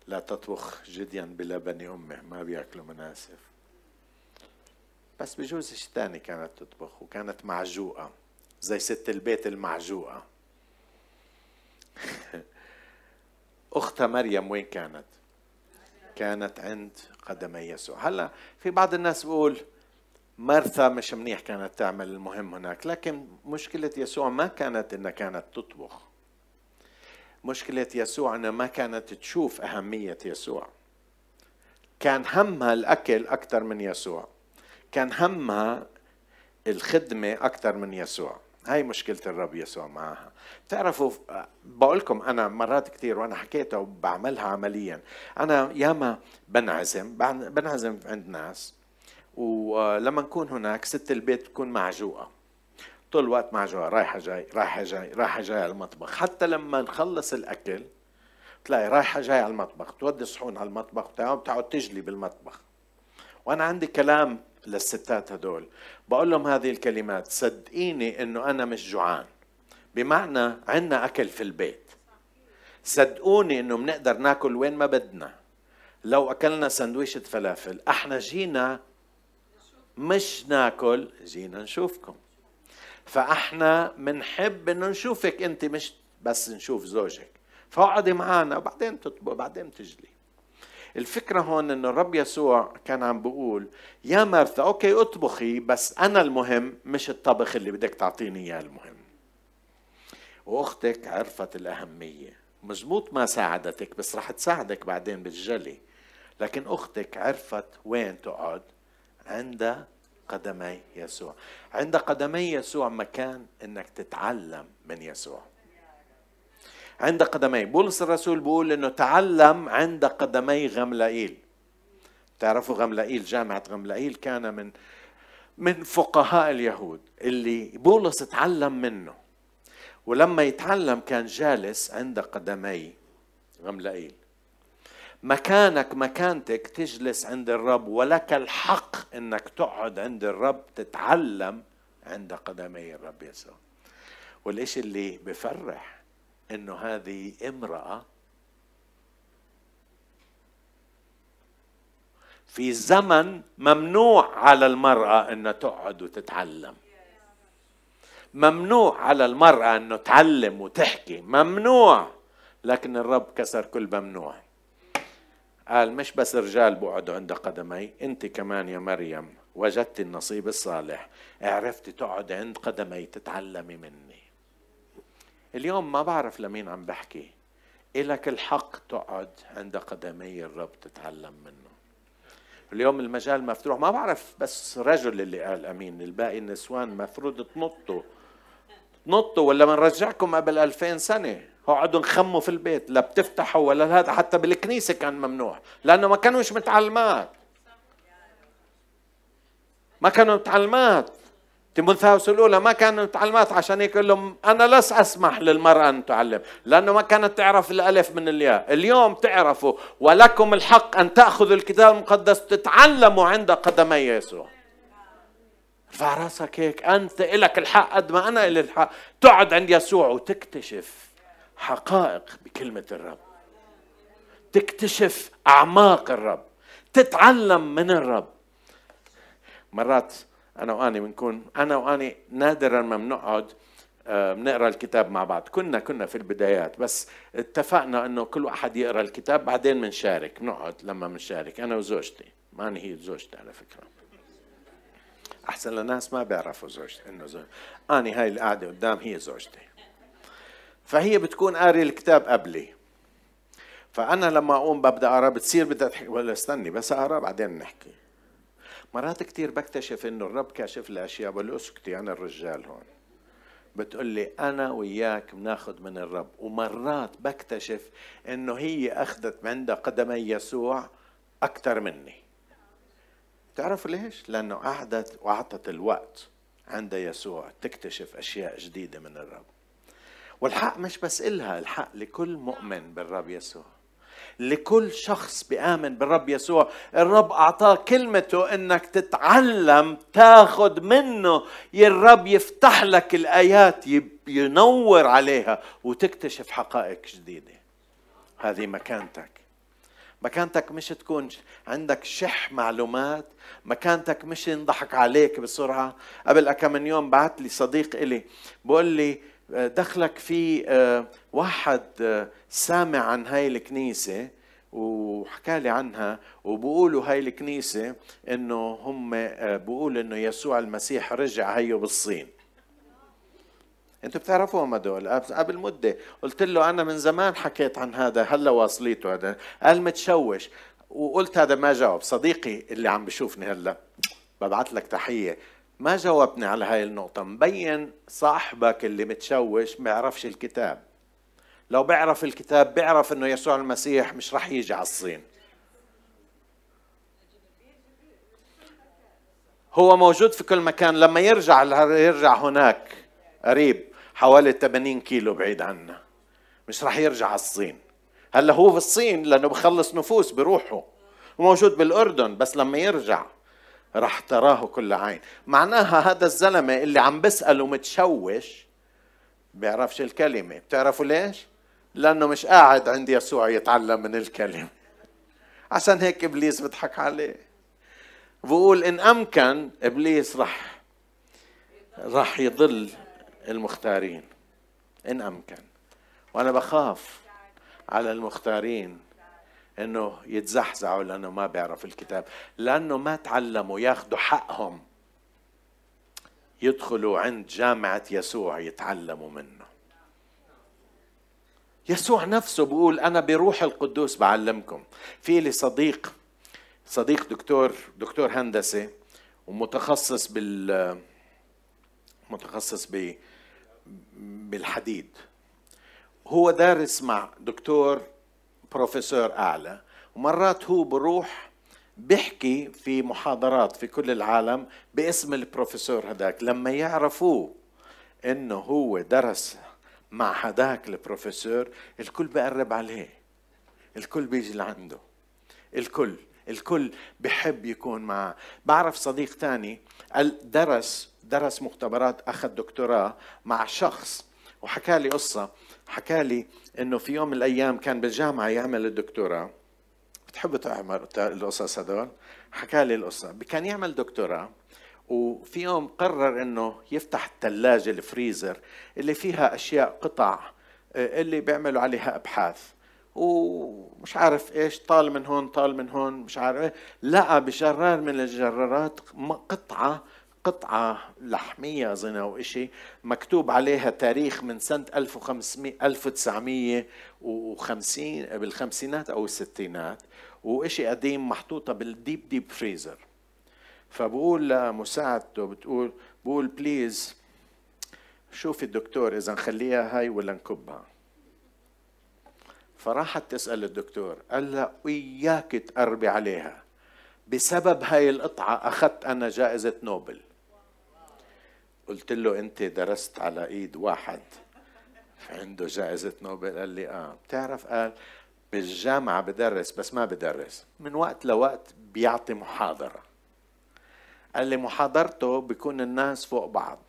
لا تطبخ جديا بلبن أمه ما بيأكلوا مناسف. بس بجوز شيء ثاني كانت تطبخ وكانت معجوقة زي ست البيت المعجوقة. أختها مريم وين كانت؟ كانت عند قدمي يسوع. هلا في بعض الناس بيقول مرثا مش منيح كانت تعمل المهم هناك لكن مشكلة يسوع ما كانت إنها كانت تطبخ. مشكلة يسوع إنها ما كانت تشوف أهمية يسوع. كان همها الأكل أكثر من يسوع. كان همها الخدمة أكثر من يسوع. هاي مشكلة الرب يسوع معها. تعرفوا بقول لكم أنا مرات كثير وأنا حكيتها وبعملها عمليا أنا ياما بنعزم بنعزم عند ناس ولما نكون هناك ست البيت تكون معجوقة. طول الوقت معجوقة رايحة جاي رايحة جاي رايحة جاي على المطبخ. حتى لما نخلص الأكل تلاقي رايحة جاي على المطبخ تودي الصحون على المطبخ وتقعد تجلي بالمطبخ. وأنا عندي كلام للستات هدول. بقول لهم هذه الكلمات صدقيني إنه أنا مش جوعان. بمعنى عندنا أكل في البيت. صدقوني إنه بنقدر ناكل وين ما بدنا. لو أكلنا سندويشة فلافل أحنا جينا مش ناكل جينا نشوفكم. فأحنا بنحب إنه نشوفك أنت مش بس نشوف زوجك. فاقعدي معنا وبعدين تطبخ بعدين تجلي. الفكرة هون إنه الرب يسوع كان عم بيقول يا مرثا أوكي أطبخي بس أنا المهم مش الطبخ اللي بدك تعطيني إياه المهم. وأختك عرفت الأهمية. مزبوط ما ساعدتك بس رح تساعدك بعدين بالجلي. لكن أختك عرفت وين تقعد؟ عند قدمي يسوع. عند قدمي يسوع مكان إنك تتعلم من يسوع. عند قدمي. بولس الرسول بيقول إنه تعلم عند قدمي غملائيل. تعرفوا غملائيل جامعة غملائيل كان من من فقهاء اليهود اللي بولس تعلم منه. ولما يتعلم كان جالس عند قدمي غملائيل. مكانك مكانتك تجلس عند الرب ولك الحق إنك تقعد عند الرب تتعلم عند قدمي الرب يسوع. والإشي اللي بفرح إنه هذه امرأة في زمن ممنوع على المرأة إنها تقعد وتتعلم. ممنوع على المرأة إنه تعلم وتحكي. ممنوع. لكن الرب كسر كل ممنوع. قال مش بس رجال بقعدوا عند قدمي أنت كمان يا مريم وجدت النصيب الصالح. عرفتي تقعد عند قدمي تتعلمي مني. اليوم ما بعرف لمين عم بحكي. إلك الحق تقعد عند قدمي الرب تتعلم منه. اليوم المجال مفتوح. ما بعرف بس رجل اللي قال أمين. الباقي النسوان مفروض تنطوا. تنطوا ولا بنرجعكم قبل 2000 سنة؟ اقعدوا نخموا في البيت لا بتفتحوا ولا هذا. حتى بالكنيسة كان ممنوع. لأنه ما كانوش متعلمات. ما كانوا متعلمات. تيموثاوس الأولى ما كانوا متعلمات عشان هيك لهم أنا لست أسمح للمرأة أن تعلم لأنه ما كانت تعرف الألف من الياء اليوم تعرفوا ولكم الحق أن تأخذوا الكتاب المقدس تتعلموا عند قدمي يسوع. ارفع راسك هيك أنت إلك الحق قد ما أنا إلي الحق. تقعد عند يسوع وتكتشف حقائق بكلمة الرب. تكتشف أعماق الرب. تتعلم من الرب. مرات أنا وأني بنكون أنا وأني نادرا ما بنقعد آه، بنقرأ الكتاب مع بعض. كنا كنا في البدايات بس اتفقنا إنه كل واحد يقرأ الكتاب بعدين بنشارك بنقعد لما بنشارك أنا وزوجتي ماني هي زوجتي على فكرة. أحسن للناس ما بيعرفوا زوجتي إنه زوجتي أني هاي اللي قاعدة قدام هي زوجتي. فهي بتكون قاري الكتاب قبلي. فأنا لما أقوم ببدأ أقرأ بتصير بدها تحكي ولا استني بس أقرأ بعدين نحكي. مرات كثير بكتشف إنه الرب كاشف لي أشياء بقول اسكتي أنا الرجال هون. بتقول لي أنا وياك بناخذ من الرب. ومرات بكتشف إنه هي أخذت عند قدمي يسوع أكثر مني. تعرفوا ليش؟ لأنه قعدت وأعطت الوقت عند يسوع تكتشف أشياء جديدة من الرب. والحق مش بس إلها الحق لكل مؤمن بالرب يسوع. لكل شخص بيآمن بالرب يسوع. الرب أعطاه كلمته إنك تتعلم تاخد منه. الرب يفتح لك الآيات ينور عليها وتكتشف حقائق جديدة. هذه مكانتك. مكانتك مش تكون عندك شح معلومات. مكانتك مش ينضحك عليك بسرعة. قبل كم من يوم بعت لي صديق إلي بقول لي دخلك في آه، واحد آه، سامع عن هاي الكنيسة وحكى لي عنها وبقولوا هاي الكنيسة إنه هم آه، بقول إنه يسوع المسيح رجع هيو بالصين. أنتوا بتعرفوهم هدول؟ قبل مدة قلت له أنا من زمان حكيت عن هذا هلا واصليته هذا. قال متشوش. وقلت هذا ما جاوب. صديقي اللي عم بشوفني هلا ببعث لك تحية. ما جاوبني على هاي النقطة مبين صاحبك اللي متشوش ما يعرفش الكتاب. لو بيعرف الكتاب بيعرف إنه يسوع المسيح مش رح يجي على الصين. هو موجود في كل مكان لما يرجع يرجع هناك قريب حوالي 80 كيلو بعيد عنا مش رح يرجع على الصين. هلا هو في الصين لأنه بخلص نفوس بروحه. وموجود بالأردن بس لما يرجع راح تراه كل عين. معناها هذا الزلمة اللي عم بسأله متشوش بيعرفش الكلمة. بتعرفوا ليش؟ لأنه مش قاعد عند يسوع يتعلم من الكلمة. عشان هيك إبليس بيضحك عليه. بقول إن أمكن إبليس راح راح يضل المختارين. إن أمكن. وأنا بخاف على المختارين. إنه يتزحزحوا لأنه ما بيعرف الكتاب لأنه ما تعلموا ياخذوا حقهم. يدخلوا عند جامعة يسوع يتعلموا منه. يسوع نفسه بيقول أنا بروح القدوس بعلمكم. في لي صديق صديق دكتور دكتور هندسة ومتخصص بال متخصص ب بالحديد. هو دارس مع دكتور بروفيسور أعلى ومرات هو بروح بيحكي في محاضرات في كل العالم باسم البروفيسور هداك. لما يعرفوه إنه هو درس مع هداك البروفيسور الكل بقرب عليه. الكل بيجي لعنده. الكل الكل بحب يكون معه بعرف صديق تاني درس درس مختبرات أخذ دكتوراه مع شخص وحكى لي قصة. حكى لي إنه في يوم من الأيام كان بالجامعة يعمل الدكتوراه. بتحب تعمل القصص هدول؟ حكى لي القصة. كان يعمل دكتوراه وفي يوم قرر إنه يفتح الثلاجه الفريزر اللي فيها أشياء قطع آه، اللي بيعملوا عليها أبحاث. ومش عارف إيش طال من هون طال من هون مش عارف إيه. لقى بجرار من الجرارات قطعة قطعة لحمية أظن أو إشي مكتوب عليها تاريخ من سنة 1500 1950 بالخمسينات أو الستينات وإشي قديم محطوطة بال deep deep freezer. فبقول لمساعدته بتقول بقول please شوفي الدكتور إذا نخليها هاي ولا نكبها. فراحت تسأل الدكتور قال لها وياك تقربي عليها. بسبب هاي القطعة أخذت أنا جائزة نوبل. قلت له أنت درست على إيد واحد عنده جائزة نوبل قال لي آه. بتعرف؟ قال بالجامعة بدرس بس ما بدرس. من وقت لوقت بيعطي محاضرة. قال لي محاضرته بيكون الناس فوق بعض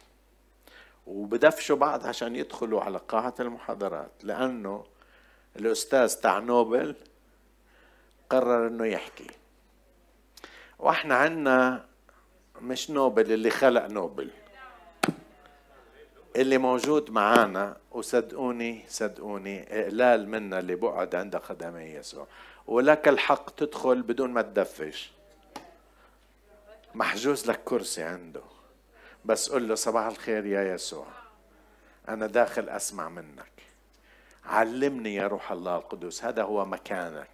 وبدفشوا بعض عشان يدخلوا على قاعة المحاضرات لأنه الأستاذ تاع نوبل قرر إنه يحكي. وإحنا عنا مش نوبل اللي خلق نوبل. اللي موجود معانا وصدقوني صدقوني إقلال منا اللي بقعد عند قدمي يسوع. ولك الحق تدخل بدون ما تدفش. محجوز لك كرسي عنده. بس قل له صباح الخير يا يسوع. أنا داخل أسمع منك. علمني يا روح الله القدوس. هذا هو مكانك.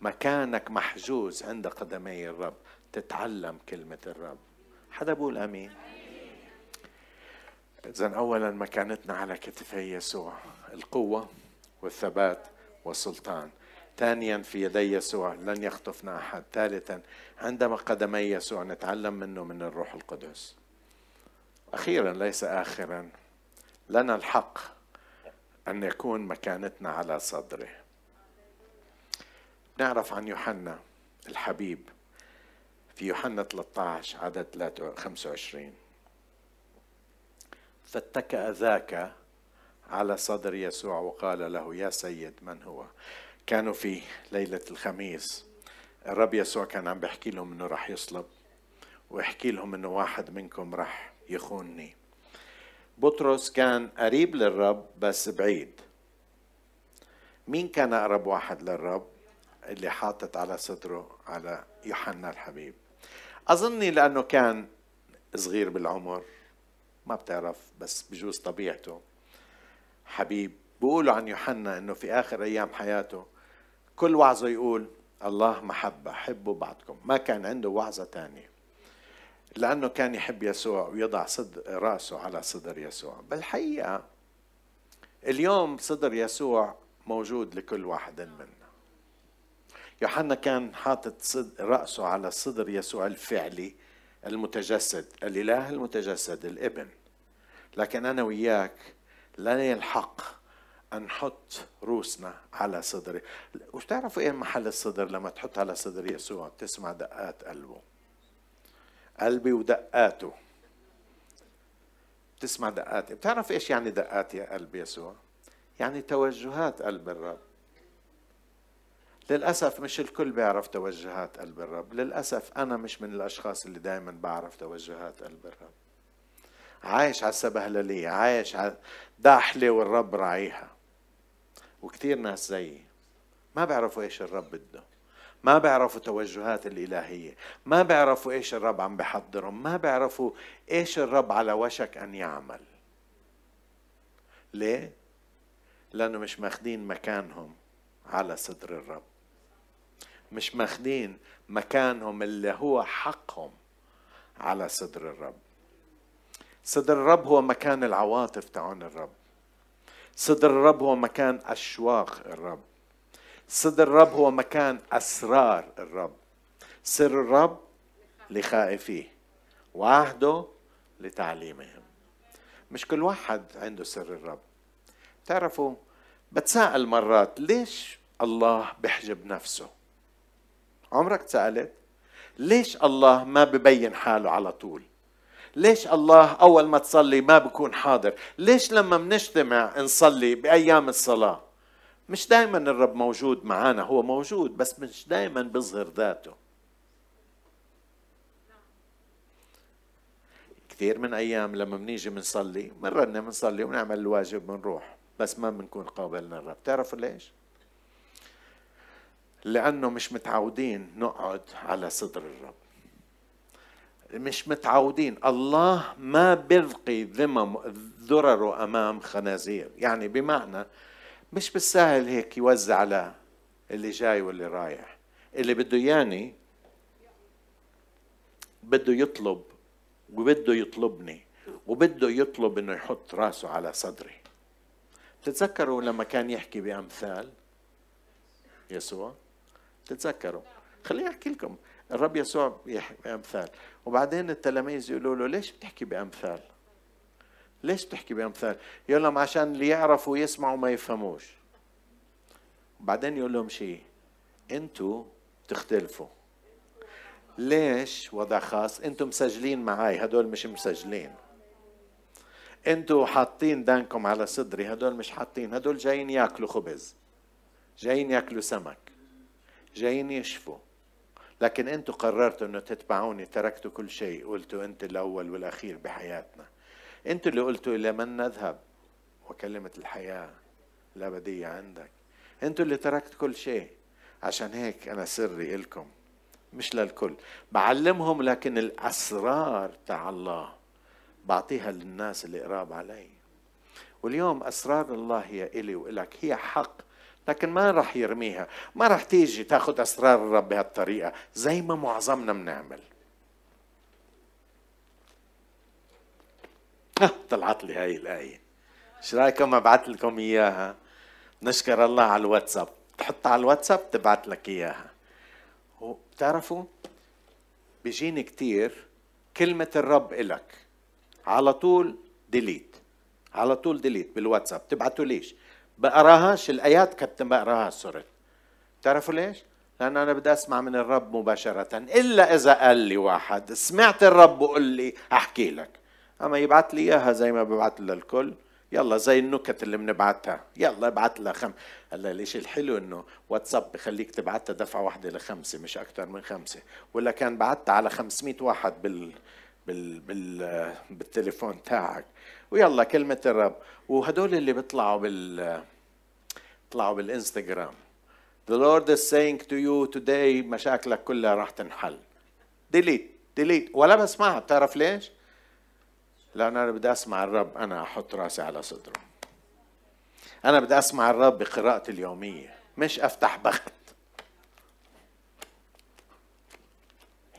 مكانك محجوز عند قدمي الرب. تتعلم كلمة الرب. حدا بقول آمين؟ إذا أولا مكانتنا على كتفي يسوع القوة والثبات والسلطان. ثانيا في يدي يسوع لن يخطفنا أحد. ثالثا عندما قدمي يسوع نتعلم منه من الروح القدس. أخيرا ليس آخرا لنا الحق أن يكون مكانتنا على صدره. نعرف عن يوحنا الحبيب في يوحنا 13 عدد 25 فاتكأ ذاك على صدر يسوع وقال له يا سيد من هو? كانوا في ليلة الخميس. الرب يسوع كان عم بيحكي لهم إنه راح يصلب ويحكي لهم إنه واحد منكم راح يخونني. بطرس كان قريب للرب بس بعيد. مين كان أقرب واحد للرب اللي حاطط على صدره على يوحنا الحبيب؟ أظني لأنه كان صغير بالعمر. ما بتعرف بس بجوز طبيعته. حبيب بيقولوا عن يوحنا إنه في آخر أيام حياته كل وعظه يقول الله محبة حبوا بعضكم. ما كان عنده وعظة ثانية لأنه كان يحب يسوع ويضع صد رأسه على صدر يسوع. بالحقيقة اليوم صدر يسوع موجود لكل واحد منا. يوحنا كان حاطط رأسه على صدر يسوع الفعلي. المتجسد الإله المتجسد الإبن. لكن أنا وياك لنا الحق أن نحط روسنا على صدري. وبتعرفوا إيه محل الصدر لما تحط على صدر يسوع؟ تسمع دقات قلبه. قلبي ودقاته. تسمع دقاتي بتعرف إيش يعني دقات يا قلب يسوع؟ يعني توجهات قلب الرب. للأسف مش الكل بيعرف توجهات قلب الرب. للأسف أنا مش من الأشخاص اللي دائما بعرف توجهات قلب الرب. عايش على السبهللية عايش على داحلة والرب راعيها. وكثير ناس زيي ما بيعرفوا إيش الرب بده. ما بيعرفوا توجهات الإلهية. ما بيعرفوا إيش الرب عم بحضرهم ما بيعرفوا إيش الرب على وشك أن يعمل. ليه؟ لأنه مش ماخدين مكانهم على صدر الرب. مش ماخدين مكانهم اللي هو حقهم على صدر الرب. صدر الرب هو مكان العواطف تاعون الرب. صدر الرب هو مكان أشواق الرب. صدر الرب هو مكان أسرار الرب. سر الرب لخائفيه وعهده لتعليمهم. مش كل واحد عنده سر الرب. تعرفوا بتساءل مرات ليش الله بحجب نفسه؟ عمرك تسألت؟ ليش الله ما ببين حاله على طول؟ ليش الله أول ما تصلي ما بكون حاضر؟ ليش لما بنجتمع نصلي بأيام الصلاة؟ مش دائما الرب موجود معنا هو موجود بس مش دائما بيظهر ذاته. كثير من أيام لما بنيجي بنصلي بنرنم بنصلي ونعمل الواجب بنروح بس ما بنكون قابلنا الرب. تعرفوا ليش؟ لأنه مش متعودين نقعد على صدر الرب. مش متعودين. الله ما بيلقي ذمم ذرره أمام خنازير. يعني بمعنى مش بالسهل هيك يوزع على اللي جاي واللي رايح. اللي بده ياني بده يطلب وبده يطلبني وبده يطلب إنه يحط راسه على صدري. تتذكروا لما كان يحكي بأمثال؟ يسوع؟ تتذكروا. خليني أحكي لكم. الرب يسوع بيحكي بأمثال. وبعدين التلاميذ يقولوا له ليش بتحكي بأمثال؟ ليش تحكي بأمثال؟ يقول لهم عشان اللي يعرفوا يسمعوا ما يفهموش. بعدين يقول لهم شيء. أنتوا تختلفوا ليش وضع خاص؟ أنتوا مسجلين معي هدول مش مسجلين. أنتوا حاطين دانكم على صدري. هدول مش حاطين. هدول جايين ياكلوا خبز. جايين ياكلوا سمك. جايين يشفوا. لكن أنتوا قررتوا انه تتبعوني تركتوا كل شيء قلتوا انت الأول والأخير بحياتنا. أنتوا اللي قلتوا إلى من نذهب؟ وكلمة الحياة الأبدية عندك. أنتوا اللي تركت كل شيء. عشان هيك أنا سري إلكم. مش للكل. بعلمهم لكن الأسرار تاع الله. بعطيها للناس اللي قراب علي. واليوم أسرار الله هي إلي وإلك. هي حق. لكن ما راح يرميها. ما راح تيجي تاخذ أسرار الرب بهالطريقة زي ما معظمنا بنعمل. طلعت لي هاي الآية. إيش رايكم أبعث لكم إياها؟ نشكر الله على الواتساب. تحطها على الواتساب تبعت لك إياها. بتعرفوا؟ بيجيني كتير كلمة الرب إلك. على طول delete على طول delete بالواتساب. تبعتوا ليش؟ بقراهاش الآيات كنت بقراها صرت تعرفوا ليش؟ لأن أنا بدي أسمع من الرب مباشرة. إلا إذا قال لي واحد سمعت الرب وقول لي أحكي لك. أما يبعث لي إياها زي ما ببعث للكل يلا زي النكت اللي بنبعتها يلا ابعت لها خم. هلا ليش الحلو إنه واتساب بخليك تبعتها دفعة واحدة لخمسة مش أكثر من خمسة. ولا كان بعتها على 500 واحد بال بال بال بالتليفون تاعك. ويلا كلمة الرب. وهدول اللي بيطلعوا بال طلعوا بالإنستغرام. The Lord is saying to you today مشاكلك كلها راح تنحل. delete delete ولا بسمعها. بتعرف ليش؟ لأن أنا بدي أسمع الرب. أنا أحط رأسي على صدره. أنا بدي أسمع الرب بقراءتي اليومية. مش أفتح بخت.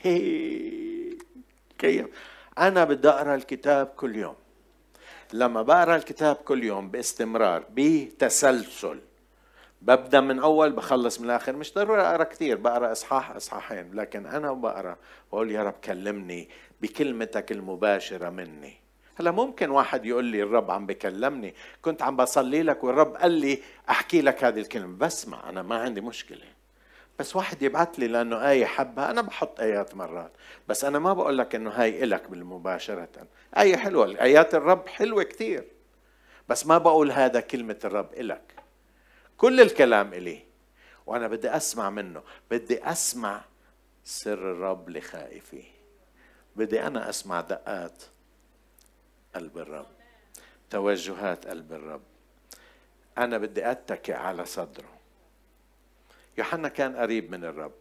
هي كيف أنا بدي أقرأ الكتاب كل يوم. لما بقرأ الكتاب كل يوم باستمرار بتسلسل. ببدأ من أول بخلص من الآخر. مش ضروري أقرأ كثير بقرأ إصحاح إصحاحين. لكن أنا بقرأ بقول يا رب كلمني بكلمتك المباشرة مني. هلأ ممكن واحد يقول لي الرب عم بكلمني كنت عم بصلي لك والرب قال لي أحكي لك هذه الكلمة. بسمع أنا ما عندي مشكلة. بس واحد يبعث لي لأنه آية حبها أنا بحط آيات مرات. بس أنا ما بقول لك إنه هاي إلك بالمباشرة. آية حلوة آيات الرب حلوة كثير. بس ما بقول هذا كلمة الرب إلك. كل الكلام إلي. وأنا بدي أسمع منه. بدي أسمع سر الرب لخائفي. بدي أنا أسمع دقات قلب الرب. توجهات قلب الرب. أنا بدي أتكئ على صدره. يوحنا كان قريب من الرب.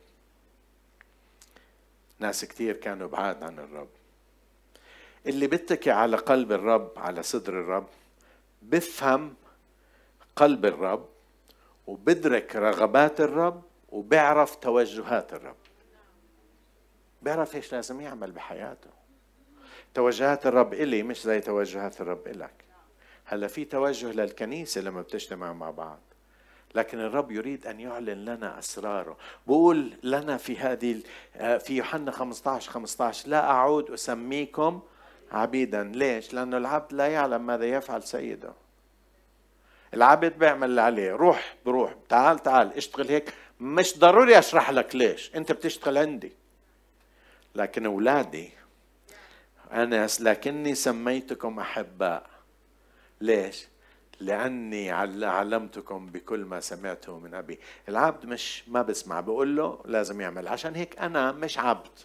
ناس كتير كانوا بعاد عن الرب. اللي بيتكي على قلب الرب على صدر الرب بفهم قلب الرب وبدرك رغبات الرب وبيعرف توجهات الرب. بيعرف إيش لازم يعمل بحياته. توجهات الرب إلي مش زي توجهات الرب إلك. هلأ في توجه للكنيسة لما بتجتمع مع بعض. لكن الرب يريد أن يعلن لنا أسراره. بقول لنا في هذه في يوحنا 15 15 لا أعود أسميكم عبيدا. ليش؟ لأنه العبد لا يعلم ماذا يفعل سيده. العبد بيعمل اللي عليه. روح بروح. تعال تعال اشتغل هيك. مش ضروري أشرح لك ليش. أنت بتشتغل عندي. لكن أولادي أنا لكني سميتكم أحباء. ليش؟ لأني علمتكم بكل ما سمعته من أبي. العبد مش ما بسمع بقول له لازم يعمل. عشان هيك أنا مش عبد.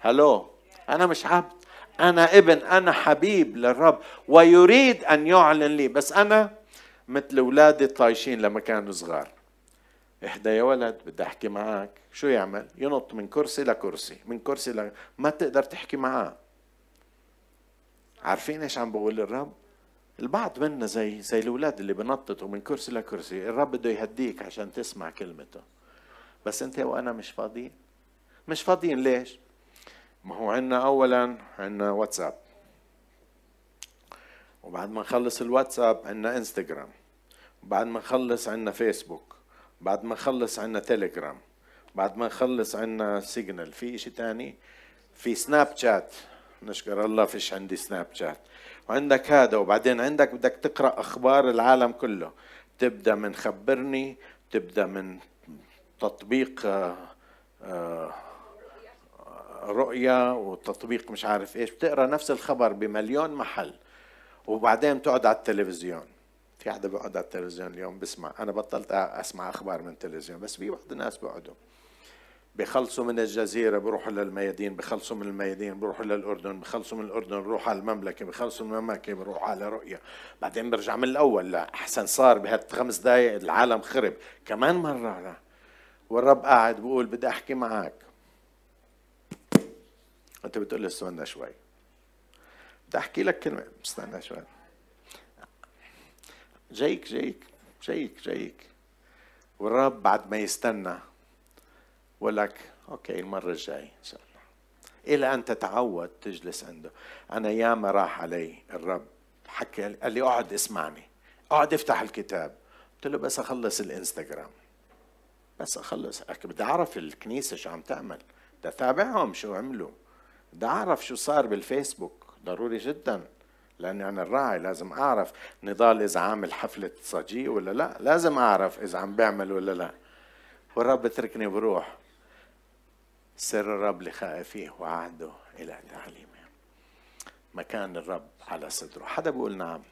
هلو؟ أنا مش عبد. أنا ابن أنا حبيب للرب. ويريد أن يعلن لي. بس أنا مثل أولادي الطايشين لما كانوا صغار. إحدى يا ولد بدي أحكي معك شو يعمل؟ ينط من كرسي لكرسي. من كرسي ل... ما تقدر تحكي معاه. عارفين إيش عم بقول الرب؟ البعض منا زي زي الأولاد اللي بنططوا من كرسي لكرسي الرب بده يهديك عشان تسمع كلمته. بس أنت وأنا مش فاضيين. مش فاضيين ليش؟ ما هو عندنا اولا عندنا واتساب. وبعد ما نخلص الواتساب عندنا إنستغرام. وبعد ما نخلص عندنا فيسبوك. بعد ما نخلص عندنا تيليجرام. بعد ما نخلص عندنا سيجنال. في إشي تاني؟ في سناب شات. نشكر الله فيش عندي سناب شات. وعندك هذا وبعدين عندك بدك تقرأ أخبار العالم كله. تبدأ من خبرني تبدأ من تطبيق آه، آه، رؤية وتطبيق مش عارف إيش. بتقرأ نفس الخبر بمليون محل وبعدين تقعد على التلفزيون. في حدا بيقعد على التلفزيون اليوم بسمع أنا بطلت أسمع أخبار من التلفزيون بس في بعض الناس بيقعدوا. بخلصوا من الجزيرة بروحوا للميادين بخلصوا من الميادين بروحوا للأردن بخلصوا من الأردن بروحوا على المملكة بخلصوا من المملكة بروحوا على رؤيا. بعدين برجع من الأول لا أحسن صار بهالخمس دقائق العالم خرب. كمان مرة لا. والرب قاعد بقول بدي أحكي معك. أنت بتقول لي استنى شوي. بدي أحكي لك كلمة. استنى شوي. جايك جايك جايك جايك. والرب بعد ما يستنى بقول لك okay المرة الجاية إن شاء الله. إلى أن تتعود تجلس عنده. أنا ياما راح علي الرب حكى قال لي اقعد اسمعني. اقعد افتح الكتاب. قلت له بس أخلص الإنستغرام. بس أخلص. بدي أعرف الكنيسة شو عم تعمل. بدي أتابعهم شو عملوا. بدي أعرف شو صار بالفيسبوك. ضروري جدا. لأني أنا الراعي لازم أعرف نضال إذا عامل حفلة صجيه ولا لا. لازم أعرف إذا عم بيعمل ولا لا. والرب بتركني بروح. سر الرب لخائفيه وعهده إلى تعليمه. مكان الرب على صدره. حدا بيقول نعم.